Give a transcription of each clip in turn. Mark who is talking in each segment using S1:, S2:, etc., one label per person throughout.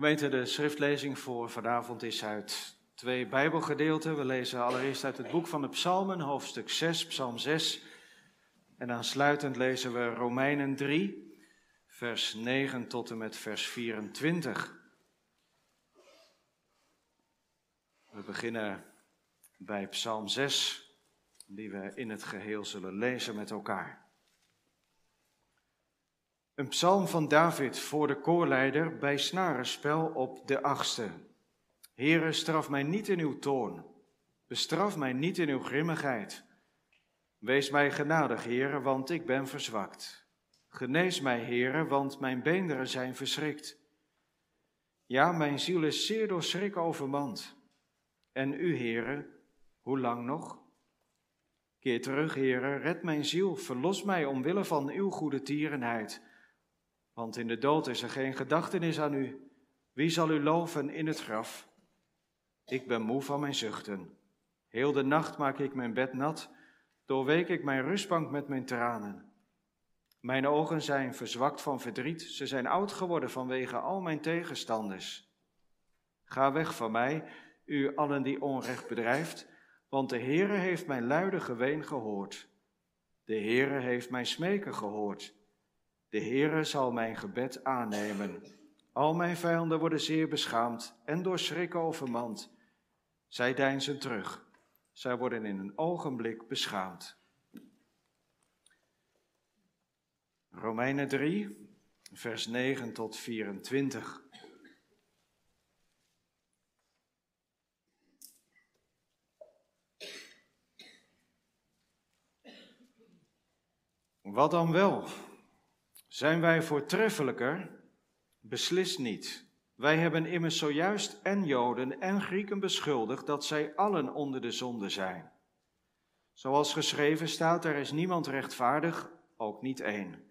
S1: Gemeente, de schriftlezing voor vanavond is uit twee Bijbelgedeelten. We lezen allereerst uit het boek van de Psalmen, hoofdstuk 6, Psalm 6. En aansluitend lezen we Romeinen 3, vers 9 tot en met vers 24. We beginnen bij Psalm 6, die we in het geheel zullen lezen met elkaar. Een psalm van David voor de koorleider bij snarenspel op de achtste. Heere, straf mij niet in uw toorn, bestraf mij niet in uw grimmigheid. Wees mij genadig, Heere, want ik ben verzwakt. Genees mij, Heere, want mijn beenderen zijn verschrikt. Ja, mijn ziel is zeer door schrik overmand. En u, Heere, hoe lang nog? Keer terug, Heere, red mijn ziel, verlos mij omwille van uw goede tierenheid. Want in de dood is er geen gedachtenis aan u. Wie zal u loven in het graf? Ik ben moe van mijn zuchten. Heel de nacht maak ik mijn bed nat, doorweek ik mijn rustbank met mijn tranen. Mijn ogen zijn verzwakt van verdriet, ze zijn oud geworden vanwege al mijn tegenstanders. Ga weg van mij, u allen die onrecht bedrijft, want de Heere heeft mijn luide geween gehoord. De Heere heeft mijn smeken gehoord. De Heere zal mijn gebed aannemen. Al mijn vijanden worden zeer beschaamd en door schrik overmand. Zij deinzen terug. Zij worden in een ogenblik beschaamd. Romeinen 3, vers 9 tot 24. Wat dan wel? Zijn wij voortreffelijker? Beslist niet. Wij hebben immers zojuist en Joden en Grieken beschuldigd dat zij allen onder de zonde zijn. Zoals geschreven staat, er is niemand rechtvaardig, ook niet één.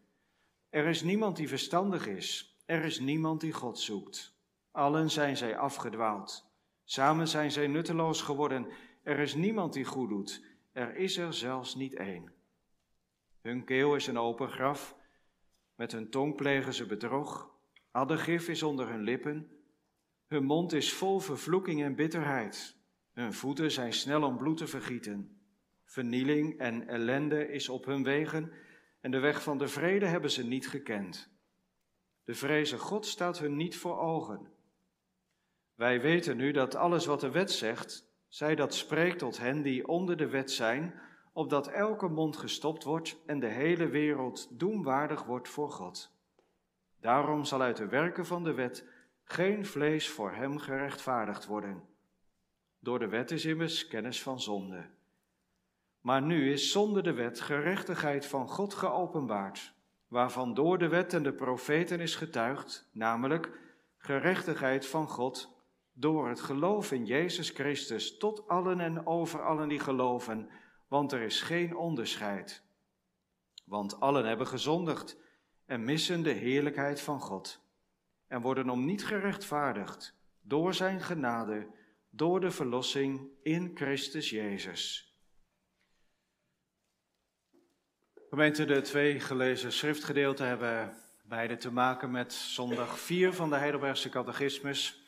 S1: Er is niemand die verstandig is, er is niemand die God zoekt. Allen zijn zij afgedwaald. Samen zijn zij nutteloos geworden. Er is niemand die goed doet, er is er zelfs niet één. Hun keel is een open graf met hun tong plegen ze bedrog. Addegif is onder hun lippen. Hun mond is vol vervloeking en bitterheid. Hun voeten zijn snel om bloed te vergieten. Vernieling en ellende is op hun wegen. En de weg van de vrede hebben ze niet gekend. De vreze God staat hun niet voor ogen. Wij weten nu dat alles wat de wet zegt, zij dat spreekt tot hen die onder de wet zijn, opdat elke mond gestopt wordt en de hele wereld doemwaardig wordt voor God. Daarom zal uit de werken van de wet geen vlees voor hem gerechtvaardigd worden. Door de wet is immers kennis van zonde. Maar nu is zonder de wet gerechtigheid van God geopenbaard, waarvan door de wet en de profeten is getuigd, namelijk gerechtigheid van God door het geloof in Jezus Christus tot allen en over allen die geloven want er is geen onderscheid. Want allen hebben gezondigd en missen de heerlijkheid van God en worden om niet gerechtvaardigd door zijn genade, door de verlossing in Christus Jezus. Gemeente, de twee gelezen schriftgedeelten hebben beide te maken met zondag 4 van de Heidelbergse Catechismus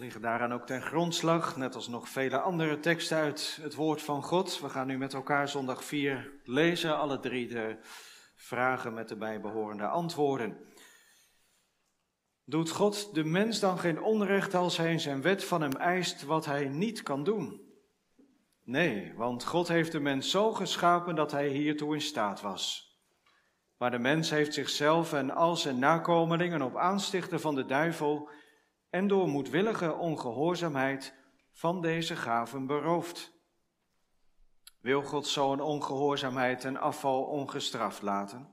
S1: liggen daaraan ook ten grondslag, net als nog vele andere teksten uit het woord van God. We gaan nu met elkaar zondag 4 lezen, alle drie de vragen met de bijbehorende antwoorden. Doet God de mens dan geen onrecht als hij in zijn wet van hem eist wat hij niet kan doen? Nee, want God heeft de mens zo geschapen dat hij hiertoe in staat was. Maar de mens heeft zichzelf en al zijn nakomelingen op aanstichten van de duivel en door moedwillige ongehoorzaamheid van deze gaven beroofd. Wil God zo'n ongehoorzaamheid en afval ongestraft laten?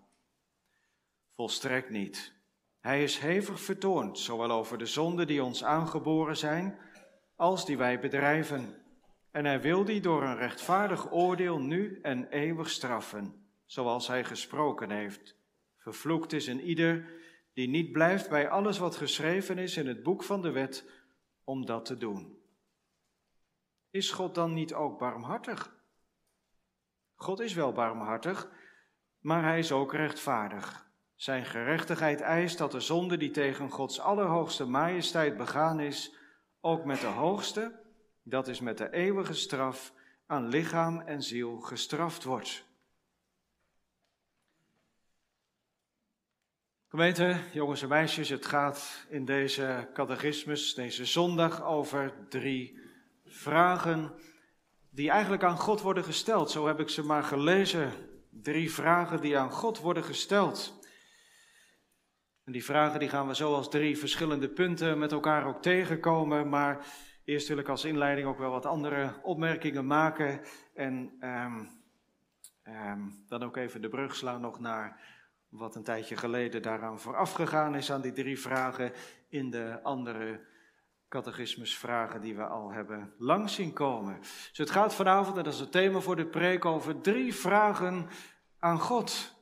S1: Volstrekt niet. Hij is hevig vertoond, zowel over de zonden die ons aangeboren zijn, als die wij bedrijven. En hij wil die door een rechtvaardig oordeel nu en eeuwig straffen, zoals hij gesproken heeft. Vervloekt is een ieder die niet blijft bij alles wat geschreven is in het boek van de wet om dat te doen. Is God dan niet ook barmhartig? God is wel barmhartig, maar hij is ook rechtvaardig. Zijn gerechtigheid eist dat de zonde die tegen Gods allerhoogste majesteit begaan is, ook met de hoogste, dat is met de eeuwige straf, aan lichaam en ziel gestraft wordt. Gemeente, jongens en meisjes, het gaat in deze catechismus, deze zondag, over drie vragen die eigenlijk aan God worden gesteld. Zo heb ik ze maar gelezen. Drie vragen die aan God worden gesteld. En die vragen die gaan we zo als drie verschillende punten met elkaar ook tegenkomen. Maar eerst wil ik als inleiding ook wel wat andere opmerkingen maken. En ehm, ehm, dan ook even de brug slaan nog naar wat een tijdje geleden daaraan vooraf gegaan is aan die drie vragen in de andere catechismusvragen die we al hebben langs zien komen. Dus het gaat vanavond, en dat is het thema voor de preek, over drie vragen aan God.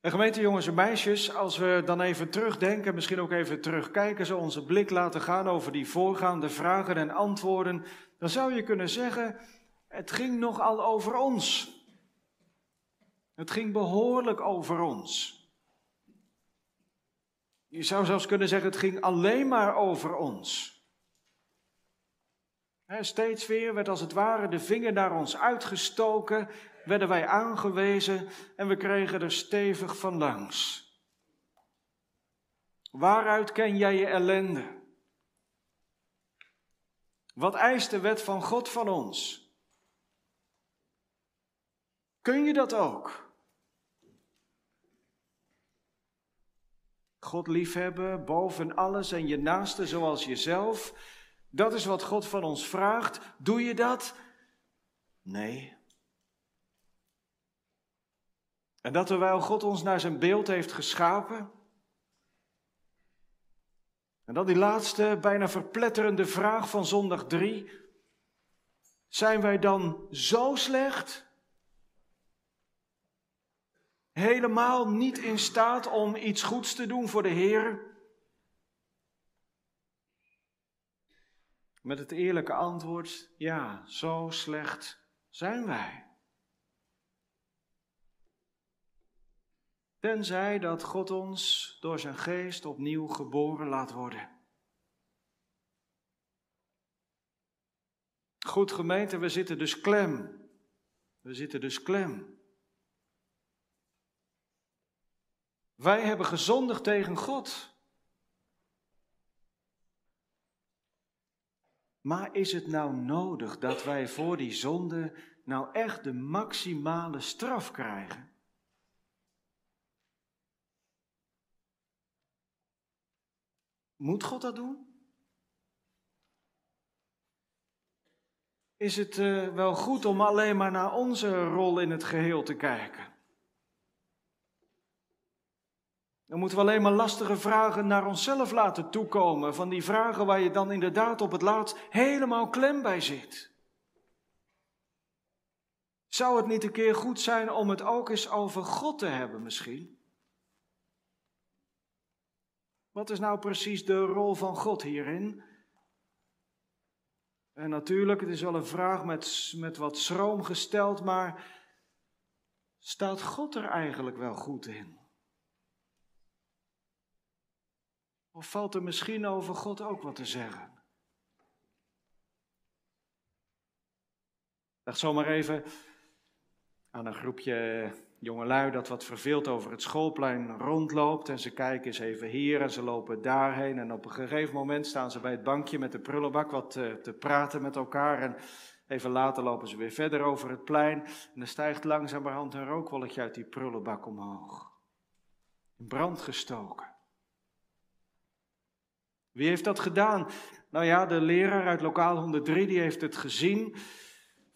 S1: En gemeente jongens en meisjes, als we dan even terugdenken, misschien ook even terugkijken, zo onze blik laten gaan over die voorgaande vragen en antwoorden, dan zou je kunnen zeggen, het ging nogal over ons. Het ging behoorlijk over ons. Je zou zelfs kunnen zeggen, het ging alleen maar over ons. steeds weer werd als het ware de vinger naar ons uitgestoken, werden wij aangewezen en we kregen er stevig van langs. Waaruit ken jij je ellende? Wat eist de wet van God van ons? Kun je dat ook? God liefhebben boven alles en je naaste zoals jezelf. Dat is wat God van ons vraagt. Doe je dat? Nee. En dat terwijl God ons naar zijn beeld heeft geschapen. En dan die laatste, bijna verpletterende vraag van zondag 3. Zijn wij dan zo slecht helemaal niet in staat om iets goeds te doen voor de Heer? Met het eerlijke antwoord, ja, zo slecht zijn wij. Tenzij dat God ons door zijn geest opnieuw geboren laat worden. Goed gemeente, we zitten dus klem. We zitten dus klem. Wij hebben gezondigd tegen God. Maar is het nou nodig dat wij voor die zonde nou echt de maximale straf krijgen? Moet God dat doen? Is het uh, wel goed om alleen maar naar onze rol in het geheel te kijken? Dan moeten we alleen maar lastige vragen naar onszelf laten toekomen. Van die vragen waar je dan inderdaad op het laatst helemaal klem bij zit. Zou het niet een keer goed zijn om het ook eens over God te hebben misschien? Wat is nou precies de rol van God hierin? En natuurlijk, het is wel een vraag met, met wat schroom gesteld, maar staat God er eigenlijk wel goed in? Of valt er misschien over God ook wat te zeggen? Dacht zomaar even aan een groepje jongelui dat wat verveeld over het schoolplein rondloopt. En ze kijken eens even hier en ze lopen daarheen. En op een gegeven moment staan ze bij het bankje met de prullenbak wat te, te praten met elkaar. En even later lopen ze weer verder over het plein. En er stijgt langzamerhand een rookwolletje uit die prullenbak omhoog. In brand gestoken. Wie heeft dat gedaan? Nou ja, de leraar uit lokaal 103 die heeft het gezien.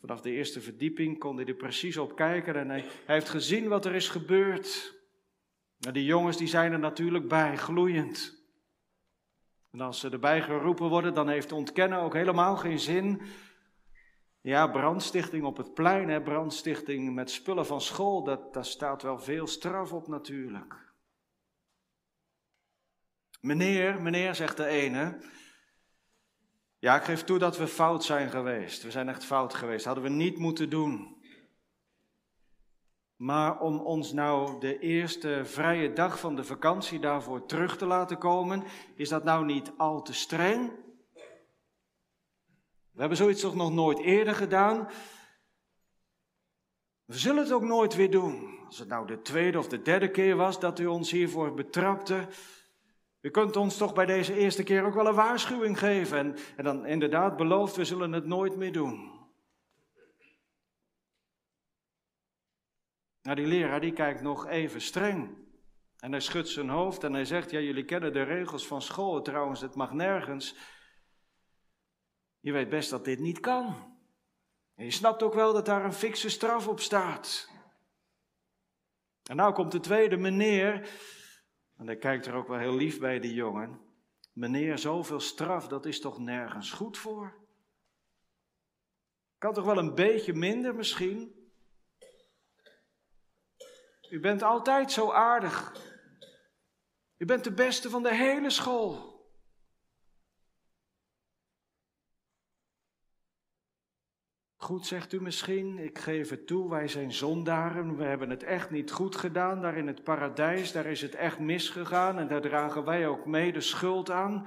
S1: Vanaf de eerste verdieping kon hij er precies op kijken en hij, heeft gezien wat er is gebeurd. Nou, die jongens die zijn er natuurlijk bij, gloeiend. En als ze erbij geroepen worden, dan heeft ontkennen ook helemaal geen zin. Ja, brandstichting op het plein, hè, brandstichting met spullen van school, dat, daar staat wel veel straf op natuurlijk. Meneer, meneer, zegt de ene. Ja, ik geef toe dat we fout zijn geweest. We zijn echt fout geweest. Hadden we niet moeten doen. Maar om ons nou de eerste vrije dag van de vakantie daarvoor terug te laten komen, is dat nou niet al te streng? We hebben zoiets toch nog nooit eerder gedaan? We zullen het ook nooit weer doen. Als het nou de tweede of de derde keer was dat u ons hiervoor betrapte, u kunt ons toch bij deze eerste keer ook wel een waarschuwing geven. En, en dan inderdaad belooft, we zullen het nooit meer doen. Nou, die leraar die kijkt nog even streng. En hij schudt zijn hoofd en hij zegt, ja jullie kennen de regels van school trouwens, het mag nergens. Je weet best dat dit niet kan. En je snapt ook wel dat daar een fikse straf op staat. En nou komt de tweede meneer, en hij kijkt er ook wel heel lief bij die jongen. Meneer, zoveel straf, dat is toch nergens goed voor? Kan toch wel een beetje minder misschien? U bent altijd zo aardig. U bent de beste van de hele school. Goed, zegt u misschien, ik geef het toe, wij zijn zondaren, we hebben het echt niet goed gedaan daar in het paradijs, daar is het echt misgegaan en daar dragen wij ook mee de schuld aan.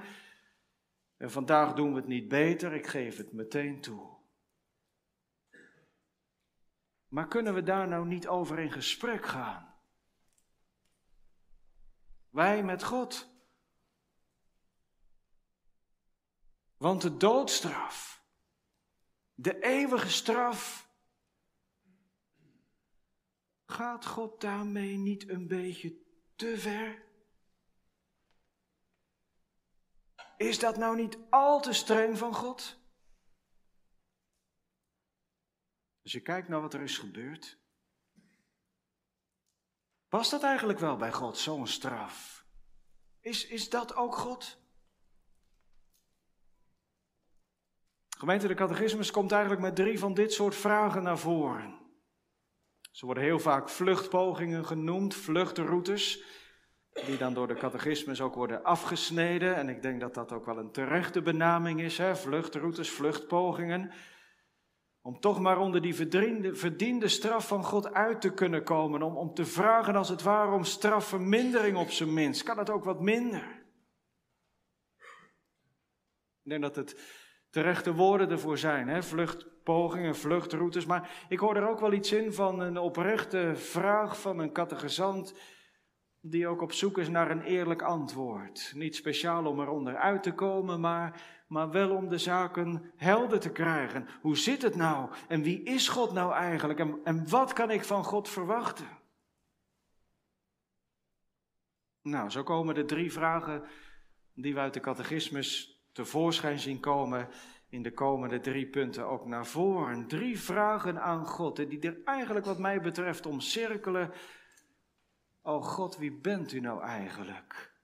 S1: En vandaag doen we het niet beter, ik geef het meteen toe. Maar kunnen we daar nou niet over in gesprek gaan? Wij met God. Want de doodstraf, de eeuwige straf, gaat God daarmee niet een beetje te ver? Is dat nou niet al te streng van God? Als je kijkt naar wat er is gebeurd. Past dat eigenlijk wel bij God, zo'n straf? Is, is dat ook God? Gemeente de Catechismus komt eigenlijk met drie van dit soort vragen naar voren. Ze worden heel vaak vluchtpogingen genoemd, vluchtroutes, die dan door de catechismus ook worden afgesneden. En ik denk dat dat ook wel een terechte benaming is, hè? vluchtroutes, vluchtpogingen om toch maar onder die verdiende, verdiende straf van God uit te kunnen komen. Om, om te vragen als het ware om strafvermindering op zijn minst. Kan het ook wat minder? Ik denk dat het terechte woorden ervoor zijn. Hè? Vluchtpogingen, vluchtroutes. Maar ik hoor er ook wel iets in van een oprechte vraag van een catechizant die ook op zoek is naar een eerlijk antwoord. Niet speciaal om eronder uit te komen, maar, maar wel om de zaken helder te krijgen. Hoe zit het nou? En wie is God nou eigenlijk? En, en wat kan ik van God verwachten? Nou, zo komen de drie vragen die we uit de catechismus tevoorschijn zien komen in de komende drie punten ook naar voren. Drie vragen aan God, die er eigenlijk wat mij betreft omcirkelen Oh God, wie bent u nou eigenlijk?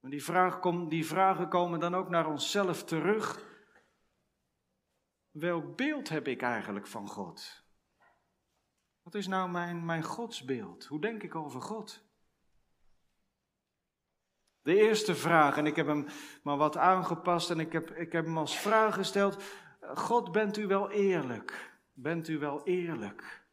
S1: En die, vraag die vragen komen dan ook naar onszelf terug. Welk beeld heb ik eigenlijk van God? Wat is nou mijn, mijn godsbeeld? Hoe denk ik over God? De eerste vraag, en ik heb hem maar wat aangepast en ik heb, ik heb hem als vraag gesteld: God, bent u wel eerlijk? Bent u wel eerlijk?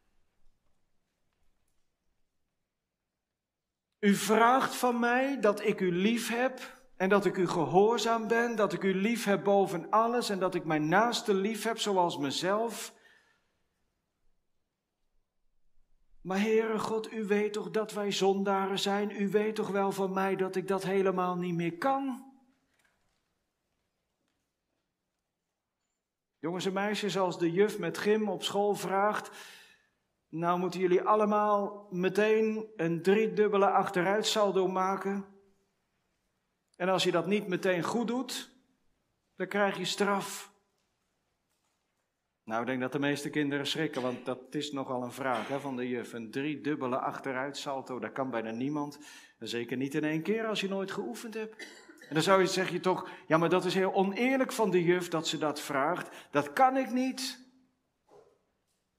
S1: U vraagt van mij dat ik u lief heb en dat ik u gehoorzaam ben, dat ik u lief heb boven alles en dat ik mijn naaste lief heb zoals mezelf. Maar Heere God, u weet toch dat wij zondaren zijn? U weet toch wel van mij dat ik dat helemaal niet meer kan? Jongens en meisjes, als de juf met gym op school vraagt, nou moeten jullie allemaal meteen een driedubbele achteruitsaldo maken. En als je dat niet meteen goed doet, dan krijg je straf. Nou, ik denk dat de meeste kinderen schrikken, want dat is nogal een vraag hè, van de juf. Een driedubbele achteruitsalto, dat kan bijna niemand. En zeker niet in één keer als je nooit geoefend hebt. En dan zou je zeg je toch, ja, maar dat is heel oneerlijk van de juf dat ze dat vraagt. Dat kan ik niet.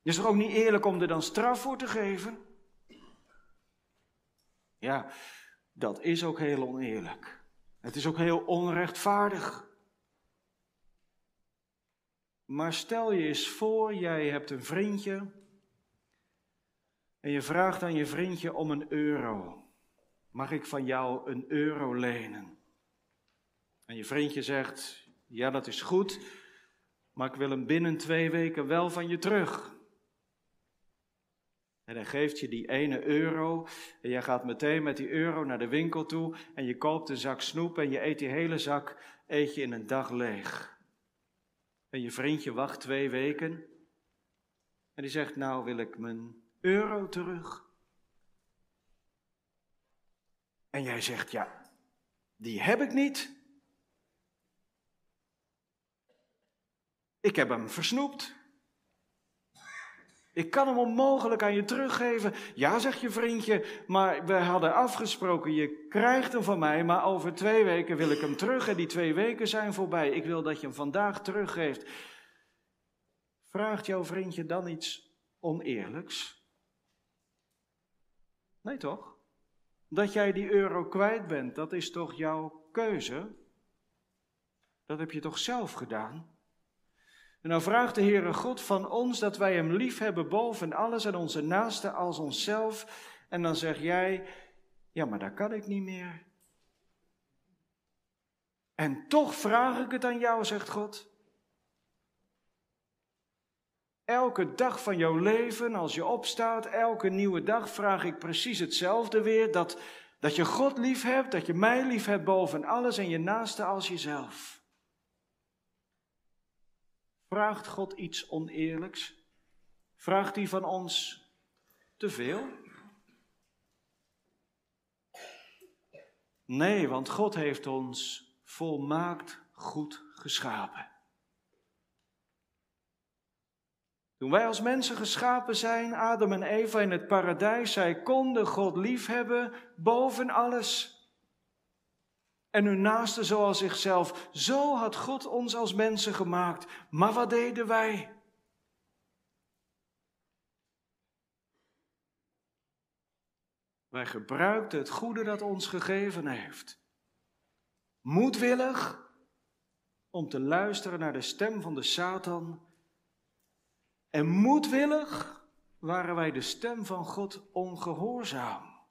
S1: Is het ook niet eerlijk om er dan straf voor te geven? Ja, dat is ook heel oneerlijk. Het is ook heel onrechtvaardig. Maar stel je eens voor, jij hebt een vriendje En je vraagt aan je vriendje om een euro. Mag ik van jou een euro lenen? En je vriendje zegt, ja dat is goed, maar ik wil hem binnen twee weken wel van je terug. En hij geeft je die ene euro en je gaat meteen met die euro naar de winkel toe en je koopt een zak snoep en je eet die hele zak eet je in een dag leeg. En je vriendje wacht twee weken en die zegt, nou wil ik mijn euro terug. En jij zegt, ja, die heb ik niet. Ik heb hem versnoept. Ik kan hem onmogelijk aan je teruggeven. Ja, zegt je vriendje, maar we hadden afgesproken, je krijgt hem van mij, maar over twee weken wil ik hem terug en die twee weken zijn voorbij. Ik wil dat je hem vandaag teruggeeft. Vraagt jouw vriendje dan iets oneerlijks? Nee toch? Dat jij die euro kwijt bent, dat is toch jouw keuze? Dat heb je toch zelf gedaan? En dan vraagt de Heere God van ons dat wij Hem lief hebben boven alles en onze naaste als onszelf. En dan zeg jij, ja maar dat kan ik niet meer. En toch vraag ik het aan jou, zegt God. Elke dag van jouw leven, als je opstaat, elke nieuwe dag, vraag ik precies hetzelfde weer. Dat, dat je God lief hebt, dat je mij lief hebt boven alles en je naaste als jezelf. Vraagt God iets oneerlijks? Vraagt hij van ons te veel? Nee, want God heeft ons volmaakt goed geschapen. Toen wij als mensen geschapen zijn, Adam en Eva in het paradijs, zij konden God liefhebben boven alles. En hun naaste zoals zichzelf. Zo had God ons als mensen gemaakt. Maar wat deden wij? Wij gebruikten het goede dat ons gegeven heeft. Moedwillig om te luisteren naar de stem van de Satan en moedwillig waren wij de stem van God ongehoorzaam.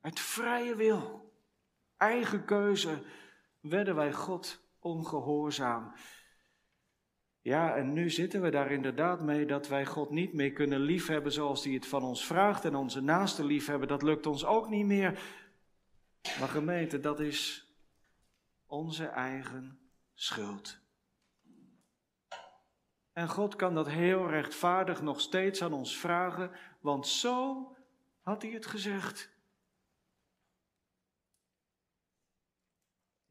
S1: Uit vrije wil, eigen keuze, werden wij God ongehoorzaam. Ja, en nu zitten we daar inderdaad mee dat wij God niet meer kunnen liefhebben zoals hij het van ons vraagt en onze naaste liefhebben, dat lukt ons ook niet meer. Maar gemeente, dat is onze eigen schuld. En God kan dat heel rechtvaardig nog steeds aan ons vragen, want zo had hij het gezegd.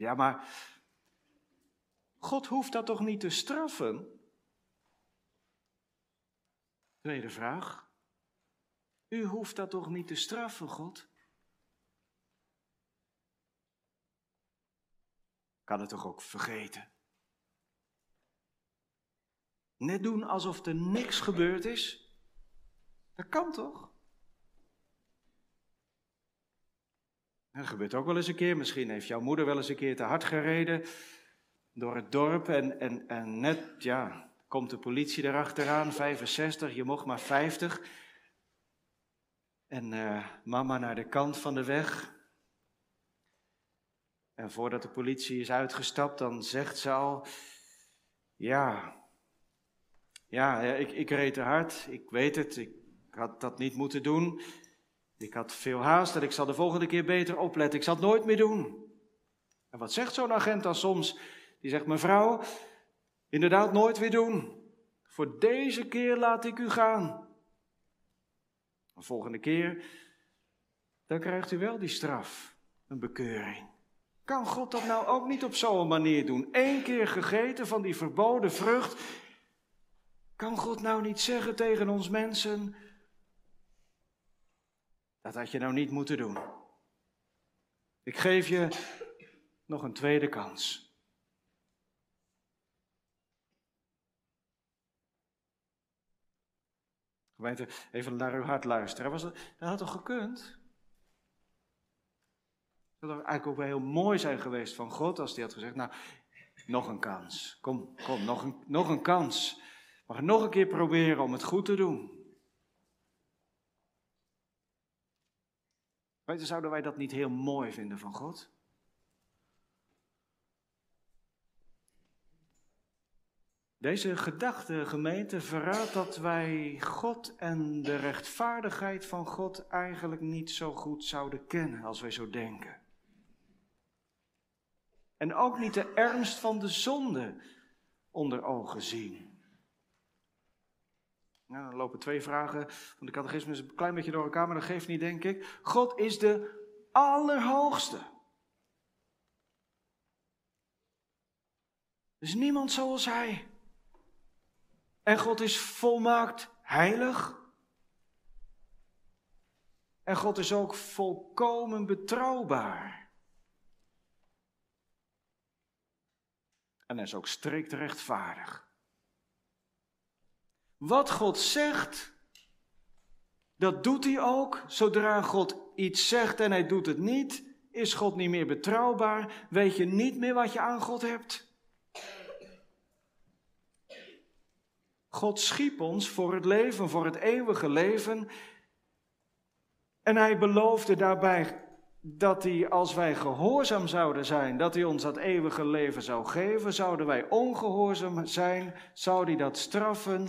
S1: Ja, maar God hoeft dat toch niet te straffen? Tweede vraag. U hoeft dat toch niet te straffen, God? Kan het toch ook vergeten? Net doen alsof er niks gebeurd is. Dat kan toch? Dat gebeurt ook wel eens een keer. Misschien heeft jouw moeder wel eens een keer te hard gereden door het dorp. En, en, en net, ja, komt de politie erachteraan, 65, je mocht maar 50. En uh, mama naar de kant van de weg. En voordat de politie is uitgestapt, dan zegt ze al: Ja, ja, ik, ik reed te hard, ik weet het, ik had dat niet moeten doen. Ik had veel haast en ik zal de volgende keer beter opletten. Ik zal het nooit meer doen. En wat zegt zo'n agent dan soms? Die zegt, mevrouw, inderdaad nooit weer doen. Voor deze keer laat ik u gaan. De volgende keer, dan krijgt u wel die straf, een bekeuring. Kan God dat nou ook niet op zo'n manier doen? Eén keer gegeten van die verboden vrucht kan God nou niet zeggen tegen ons mensen, dat had je nou niet moeten doen. Ik geef je nog een tweede kans. Gemeente, even naar uw hart luisteren. Dat, had toch gekund? Dat zou eigenlijk ook wel heel mooi zijn geweest van God als hij had gezegd, nou, nog een kans. Kom, kom, nog een, nog een kans. Mag nog een keer proberen om het goed te doen. Weet zouden wij dat niet heel mooi vinden van God? Deze gedachte, gemeente, verraadt dat wij God en de rechtvaardigheid van God eigenlijk niet zo goed zouden kennen als wij zo denken. En ook niet de ernst van de zonde onder ogen zien. Nou, dan lopen twee vragen van de catechismus een klein beetje door elkaar, maar dat geeft niet, denk ik. God is de Allerhoogste. Er is niemand zoals Hij. En God is volmaakt heilig. En God is ook volkomen betrouwbaar. En hij is ook strikt rechtvaardig. Wat God zegt, dat doet hij ook. Zodra God iets zegt en hij doet het niet, is God niet meer betrouwbaar. Weet je niet meer wat je aan God hebt. God schiep ons voor het leven, voor het eeuwige leven. En hij beloofde daarbij dat hij, als wij gehoorzaam zouden zijn, dat hij ons dat eeuwige leven zou geven. Zouden wij ongehoorzaam zijn, zou hij dat straffen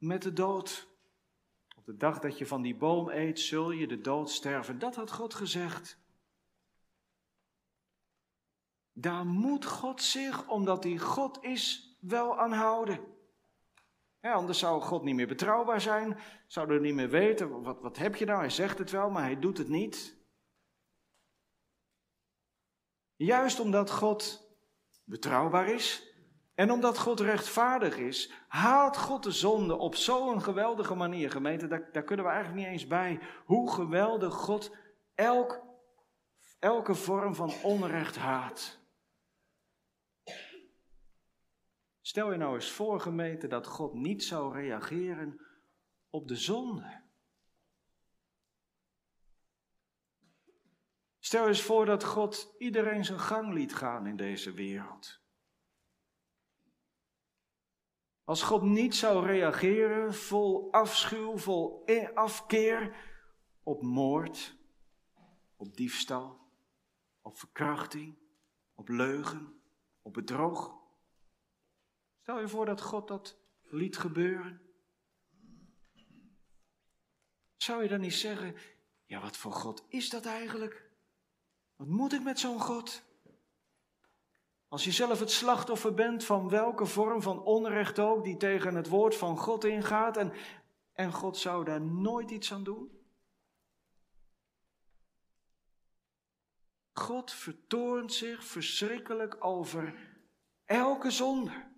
S1: met de dood. Op de dag dat je van die boom eet, zul je de dood sterven. Dat had God gezegd. Daar moet God zich, omdat hij God is, wel aan houden. Anders zou God niet meer betrouwbaar zijn, zouden we niet meer weten, wat, wat heb je nou? Hij zegt het wel, maar hij doet het niet. Juist omdat God betrouwbaar is en omdat God rechtvaardig is, haalt God de zonde op zo'n geweldige manier, gemeente, daar, daar kunnen we eigenlijk niet eens bij. Hoe geweldig God elk, elke vorm van onrecht haat. Stel je nou eens voor, gemeente, dat God niet zou reageren op de zonde. Stel eens voor dat God iedereen zijn gang liet gaan in deze wereld. Als God niet zou reageren vol afschuw, vol afkeer op moord, op diefstal, op verkrachting, op leugen, op bedrog. Stel je voor dat God dat liet gebeuren. Zou je dan niet zeggen, ja wat voor God is dat eigenlijk? Wat moet ik met zo'n God? Als je zelf het slachtoffer bent van welke vorm van onrecht ook die tegen het woord van God ingaat en, en God zou daar nooit iets aan doen? God vertoont zich verschrikkelijk over elke zonde.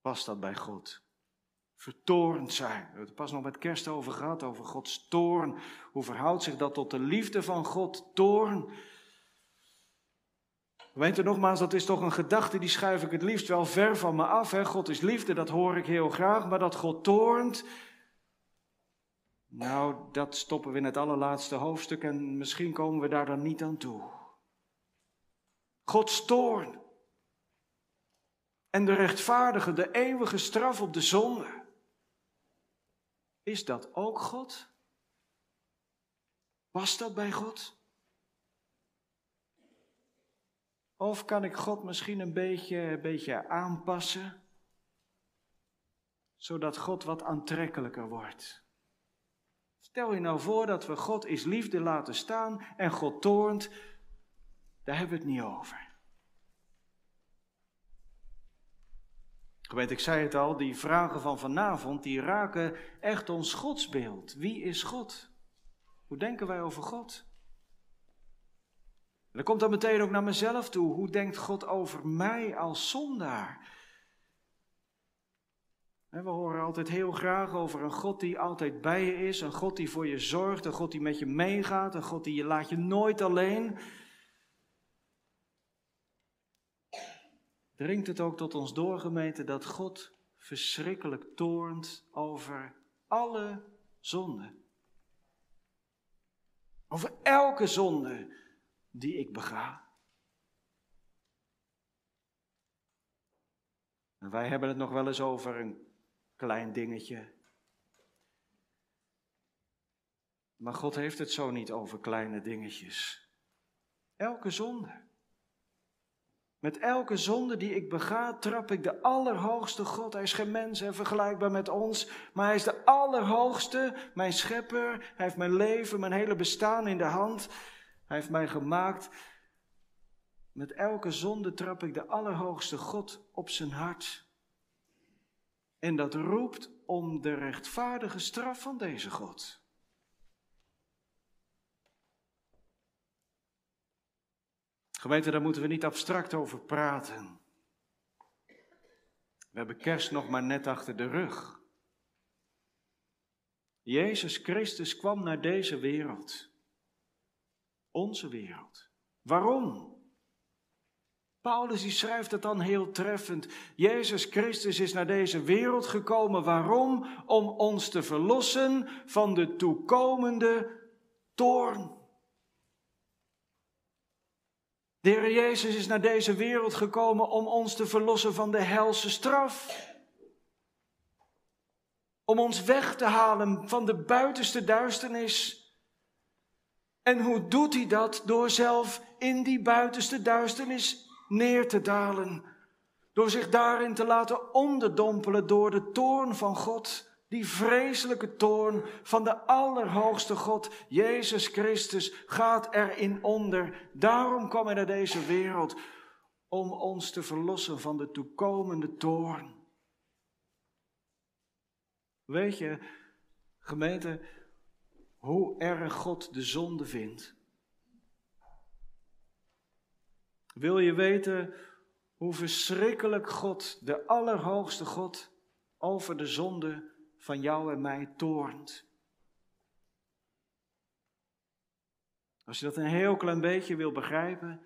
S1: past dat bij God? Vertorend zijn. We hebben het pas nog met kerst over gehad, over Gods toorn. Hoe verhoudt zich dat tot de liefde van God? Toorn. U nogmaals, dat is toch een gedachte die schuif ik het liefst wel ver van me af. Hè? God is liefde, dat hoor ik heel graag, maar dat God toornt. Nou, dat stoppen we in het allerlaatste hoofdstuk en misschien komen we daar dan niet aan toe. Gods toorn en de rechtvaardige, de eeuwige straf op de zonde. Is dat ook God? Past dat bij God? Of kan ik God misschien een beetje, een beetje aanpassen, zodat God wat aantrekkelijker wordt? Stel je nou voor dat we God is liefde laten staan en God toornt, daar hebben we het niet over. Weet, ik zei het al, die vragen van vanavond, die raken echt ons godsbeeld. Wie is God? Hoe denken wij over God? En dan komt dan meteen ook naar mezelf toe. Hoe denkt God over mij als zondaar? We horen altijd heel graag over een God die altijd bij je is, een God die voor je zorgt, een God die met je meegaat, een God die je laat je nooit alleen. dringt het ook tot ons doorgemeente dat God verschrikkelijk toornt over alle zonden. Over elke zonde die ik bega. En wij hebben het nog wel eens over een klein dingetje. Maar God heeft het zo niet over kleine dingetjes. Elke zonde. Met elke zonde die ik bega, trap ik de Allerhoogste God. Hij is geen mens en vergelijkbaar met ons, maar hij is de Allerhoogste, mijn schepper. Hij heeft mijn leven, mijn hele bestaan in de hand. Hij heeft mij gemaakt. Met elke zonde trap ik de Allerhoogste God op zijn hart. En dat roept om de rechtvaardige straf van deze God. Gemeente, daar moeten we niet abstract over praten. We hebben kerst nog maar net achter de rug. Jezus Christus kwam naar deze wereld. Onze wereld. Waarom? Paulus die schrijft het dan heel treffend. Jezus Christus is naar deze wereld gekomen. Waarom? Om ons te verlossen van de toekomende toorn. De Heer Jezus is naar deze wereld gekomen om ons te verlossen van de helse straf. Om ons weg te halen van de buitenste duisternis. En hoe doet hij dat? Door zelf in die buitenste duisternis neer te dalen. Door zich daarin te laten onderdompelen door de toorn van God. Die vreselijke toorn van de Allerhoogste God, Jezus Christus, gaat erin onder. Daarom kwam hij naar deze wereld, om ons te verlossen van de toekomende toorn. Weet je, gemeente, hoe erg God de zonde vindt? Wil je weten hoe verschrikkelijk God, de Allerhoogste God, over de zonde van jou en mij toornt. Als je dat een heel klein beetje wil begrijpen,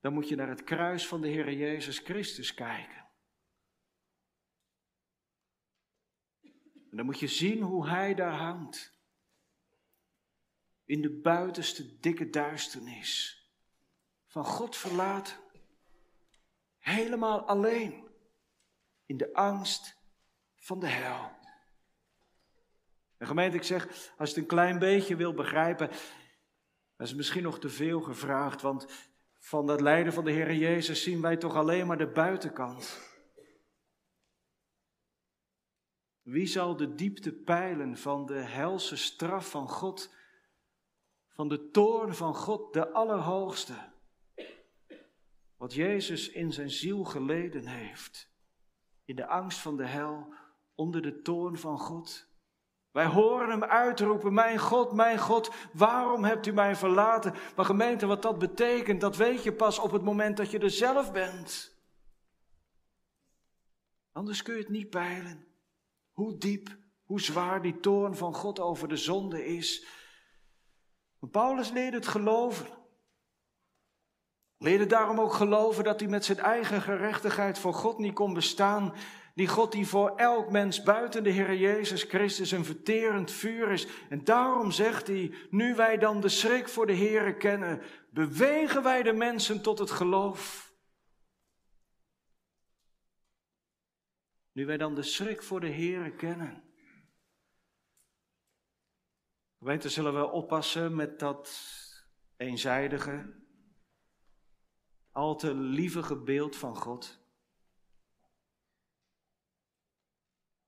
S1: dan moet je naar het kruis van de Heer Jezus Christus kijken. En dan moet je zien hoe Hij daar hangt. In de buitenste dikke duisternis. Van God verlaten. Helemaal alleen. In de angst van de hel. En gemeente, ik zeg, als je het een klein beetje wil begrijpen, dat is misschien nog te veel gevraagd, want van dat lijden van de Heer Jezus zien wij toch alleen maar de buitenkant. Wie zal de diepte peilen van de helse straf van God, van de toorn van God, de Allerhoogste? Wat Jezus in zijn ziel geleden heeft, in de angst van de hel, onder de toorn van God. Wij horen hem uitroepen, mijn God, mijn God, waarom hebt u mij verlaten? Maar gemeente, wat dat betekent, dat weet je pas op het moment dat je er zelf bent. Anders kun je het niet peilen. Hoe diep, hoe zwaar die toorn van God over de zonde is. Paulus leerde het geloven. Leerde daarom ook geloven dat hij met zijn eigen gerechtigheid voor God niet kon bestaan. Die God die voor elk mens buiten de Heer Jezus Christus een verterend vuur is. En daarom zegt hij, nu wij dan de schrik voor de Heer kennen, bewegen wij de mensen tot het geloof. Nu wij dan de schrik voor de Heer kennen. Gemeente, zullen we oppassen met dat eenzijdige, al te lievige beeld van God.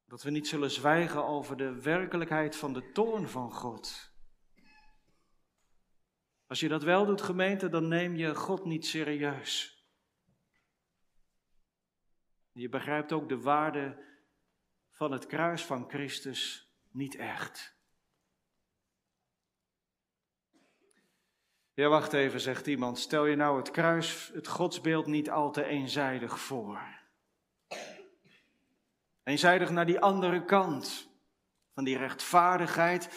S1: Dat we niet zullen zwijgen over de werkelijkheid van de toorn van God. Als je dat wel doet, gemeente, dan neem je God niet serieus. Je begrijpt ook de waarde van het kruis van Christus niet echt. Ja, wacht even, zegt iemand. Stel je nou het kruis, het godsbeeld niet al te eenzijdig voor. Eenzijdig naar die andere kant. Van die rechtvaardigheid,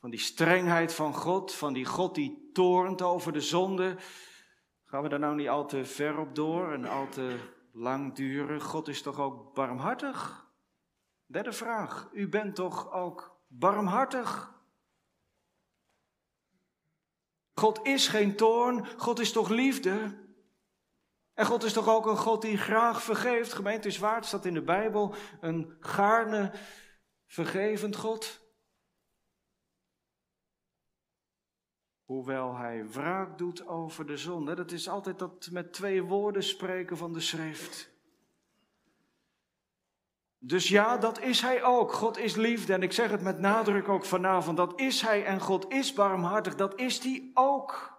S1: van die strengheid van God, van die God die toornt over de zonde. Gaan we daar nou niet al te ver op door en al te lang duren? God is toch ook barmhartig? Derde vraag. U bent toch ook barmhartig? God is geen toorn, God is toch liefde? En God is toch ook een God die graag vergeeft? Gemeente is waard staat in de Bijbel, een gaarne vergevend God. Hoewel hij wraak doet over de zonde. Dat is altijd dat met twee woorden spreken van de schrift. Dus ja, dat is hij ook. God is liefde. En ik zeg het met nadruk ook vanavond. Dat is hij en God is barmhartig. Dat is hij ook.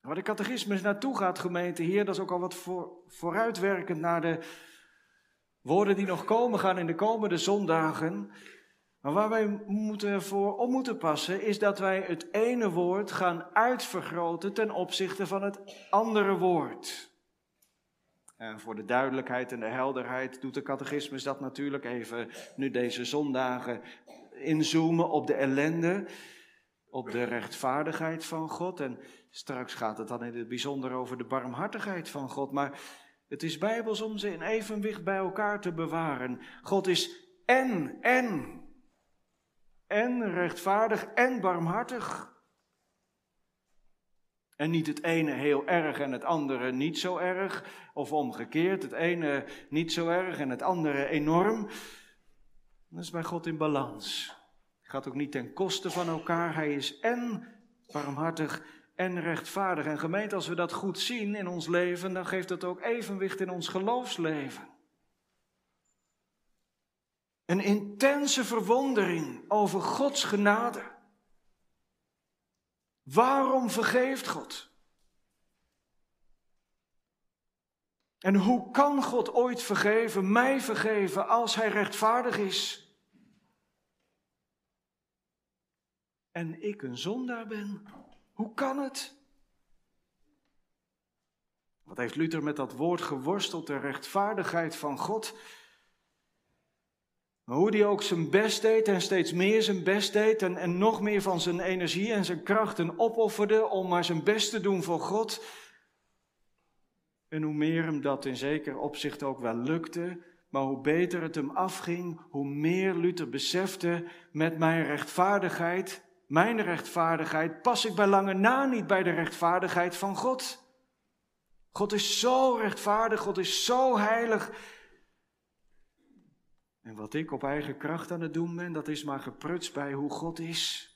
S1: Waar de catechismus naartoe gaat, gemeente hier, dat is ook al wat voor, vooruitwerkend naar de woorden die nog komen gaan in de komende zondagen. Maar waar wij moeten voor op moeten passen, is dat wij het ene woord gaan uitvergroten ten opzichte van het andere woord. En voor de duidelijkheid en de helderheid doet de catechismus dat natuurlijk even nu deze zondagen inzoomen op de ellende, op de rechtvaardigheid van God. En straks gaat het dan in het bijzonder over de barmhartigheid van God. Maar het is bijbels om ze in evenwicht bij elkaar te bewaren. God is en, en. En rechtvaardig en barmhartig. En niet het ene heel erg en het andere niet zo erg, of omgekeerd, het ene niet zo erg en het andere enorm. Dat is bij God in balans. Het gaat ook niet ten koste van elkaar. Hij is en barmhartig en rechtvaardig. En gemeente, als we dat goed zien in ons leven, dan geeft dat ook evenwicht in ons geloofsleven. Een intense verwondering over Gods genade. Waarom vergeeft God? En hoe kan God ooit vergeven, mij vergeven, als Hij rechtvaardig is? En ik een zondaar ben? Hoe kan het? Wat heeft Luther met dat woord geworsteld, de rechtvaardigheid van God? Hoe hij ook zijn best deed en steeds meer zijn best deed en, en nog meer van zijn energie en zijn krachten opofferde om maar zijn best te doen voor God. En hoe meer hem dat in zeker opzicht ook wel lukte, maar hoe beter het hem afging, hoe meer Luther besefte met mijn rechtvaardigheid, mijn rechtvaardigheid, pas ik bij lange na niet bij de rechtvaardigheid van God. God is zo rechtvaardig, God is zo heilig en wat ik op eigen kracht aan het doen ben, dat is maar geprutst bij hoe God is.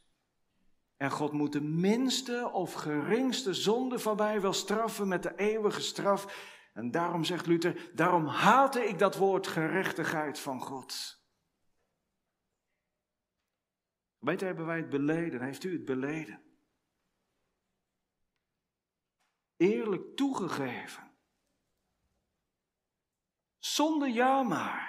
S1: En God moet de minste of geringste zonde van mij wel straffen met de eeuwige straf. En daarom zegt Luther, daarom haatte ik dat woord gerechtigheid van God. Weet hebben wij het beleden? Heeft u het beleden? Eerlijk toegegeven. Zonder ja maar.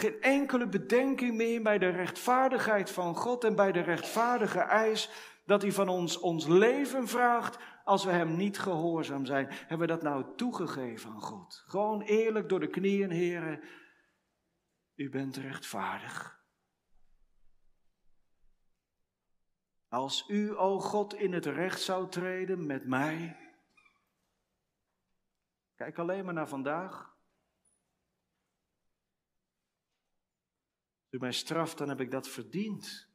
S1: Geen enkele bedenking meer bij de rechtvaardigheid van God en bij de rechtvaardige eis dat hij van ons ons leven vraagt als we hem niet gehoorzaam zijn. Hebben we dat nou toegegeven aan God? Gewoon eerlijk door de knieën, heren. U bent rechtvaardig. Als u, o God, in het recht zou treden met mij. Kijk alleen maar naar vandaag. U mij straft, dan heb ik dat verdiend.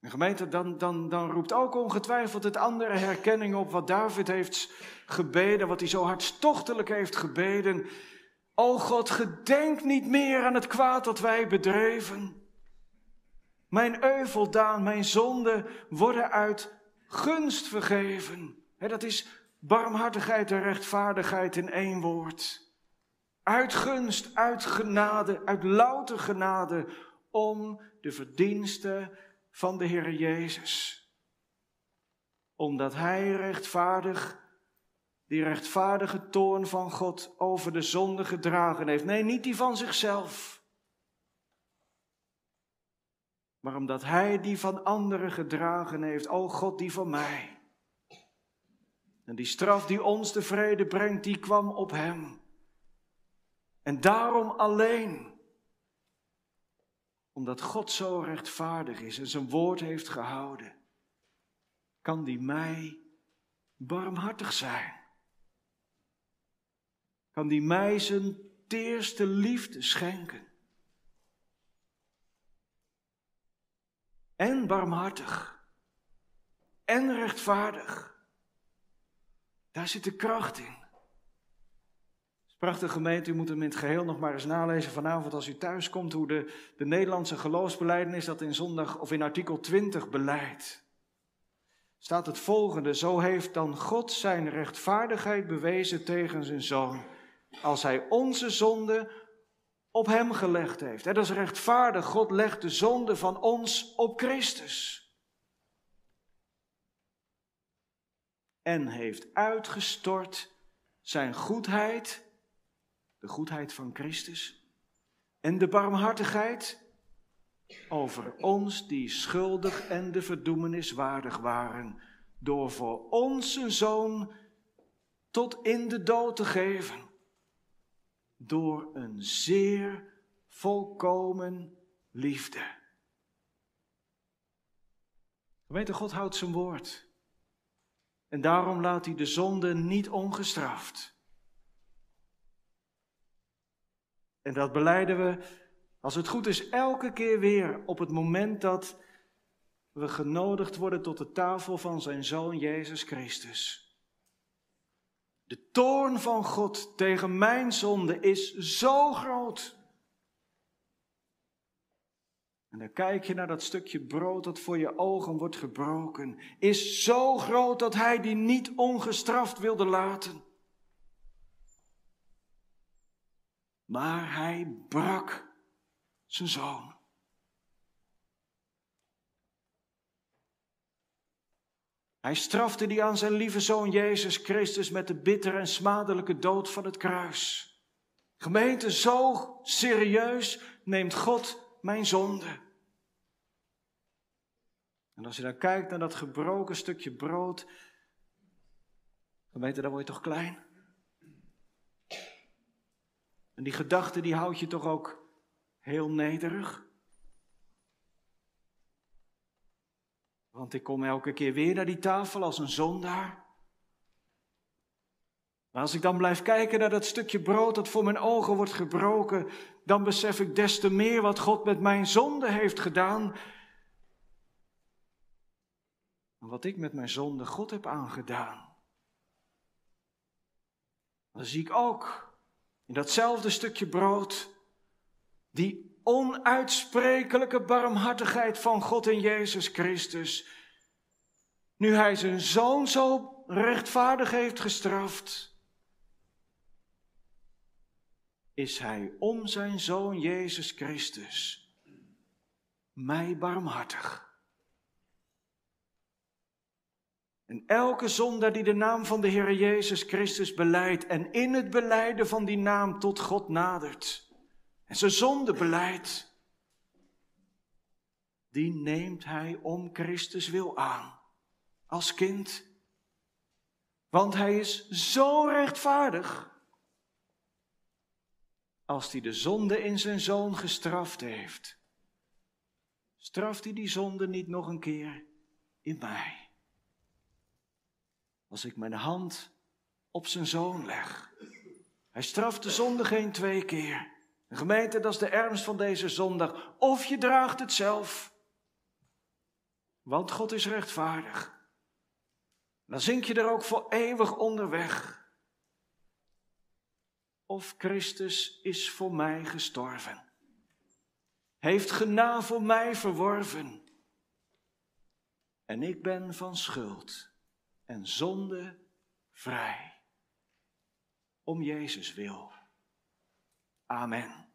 S1: En gemeente, dan, dan, dan roept ook ongetwijfeld het andere herkenning op wat David heeft gebeden, wat hij zo hartstochtelijk heeft gebeden. O God, gedenk niet meer aan het kwaad dat wij bedreven. Mijn euveldaan, mijn zonden worden uit gunst vergeven. dat is barmhartigheid en rechtvaardigheid in één woord. Uit gunst, uit genade, uit louter genade, om de verdiensten van de Heer Jezus. Omdat Hij rechtvaardig, die rechtvaardige toorn van God over de zonde gedragen heeft. Nee, niet die van zichzelf. Maar omdat Hij die van anderen gedragen heeft. O God, die van mij. En die straf die ons de vrede brengt, die kwam op Hem. En daarom alleen, omdat God zo rechtvaardig is en zijn woord heeft gehouden, kan die mij barmhartig zijn. Kan die mij zijn teerste liefde schenken. En barmhartig. En rechtvaardig. Daar zit de kracht in Prachtige gemeente, u moet hem in het geheel nog maar eens nalezen vanavond als u thuis komt, hoe de, de Nederlandse geloofsbeleidenis dat in zondag of in artikel 20 beleidt. Staat het volgende, zo heeft dan God zijn rechtvaardigheid bewezen tegen zijn zoon, als hij onze zonde op hem gelegd heeft. Dat is rechtvaardig, God legt de zonde van ons op Christus. En heeft uitgestort zijn goedheid de goedheid van Christus en de barmhartigheid over ons die schuldig en de verdoemenis waardig waren, door voor ons een zoon tot in de dood te geven, door een zeer volkomen liefde. Gemeente, God houdt zijn woord. En daarom laat hij de zonde niet ongestraft. En dat beleiden we, als het goed is, elke keer weer op het moment dat we genodigd worden tot de tafel van zijn zoon Jezus Christus. De toorn van God tegen mijn zonde is zo groot. En dan kijk je naar dat stukje brood dat voor je ogen wordt gebroken. Is zo groot dat hij die niet ongestraft wilde laten. Maar hij brak zijn zoon. Hij strafte die aan zijn lieve zoon Jezus Christus met de bittere en smadelijke dood van het kruis. Gemeente, zo serieus neemt God mijn zonde. En als je dan kijkt naar dat gebroken stukje brood, gemeente, dan word je toch klein. En die gedachte die houdt je toch ook heel nederig? Want ik kom elke keer weer naar die tafel als een zondaar. Maar als ik dan blijf kijken naar dat stukje brood dat voor mijn ogen wordt gebroken, dan besef ik des te meer wat God met mijn zonde heeft gedaan. En wat ik met mijn zonde God heb aangedaan. Dan zie ik ook in datzelfde stukje brood, die onuitsprekelijke barmhartigheid van God in Jezus Christus. Nu Hij zijn zoon zo rechtvaardig heeft gestraft, is Hij om zijn zoon Jezus Christus mij barmhartig. En elke zondaar die de naam van de Heer Jezus Christus beleidt en in het beleiden van die naam tot God nadert en zijn zonde beleidt, die neemt hij om Christus wil aan als kind. Want hij is zo rechtvaardig. Als hij de zonde in zijn zoon gestraft heeft, straft hij die zonde niet nog een keer in mij als ik mijn hand op zijn zoon leg. Hij straft de zonde geen twee keer. De gemeente, dat is de ernst van deze zondag. Of je draagt het zelf. Want God is rechtvaardig. Dan zink je er ook voor eeuwig onderweg. Of Christus is voor mij gestorven. Heeft gena voor mij verworven. En ik ben van schuld en zonde vrij. Om Jezus wil. Amen.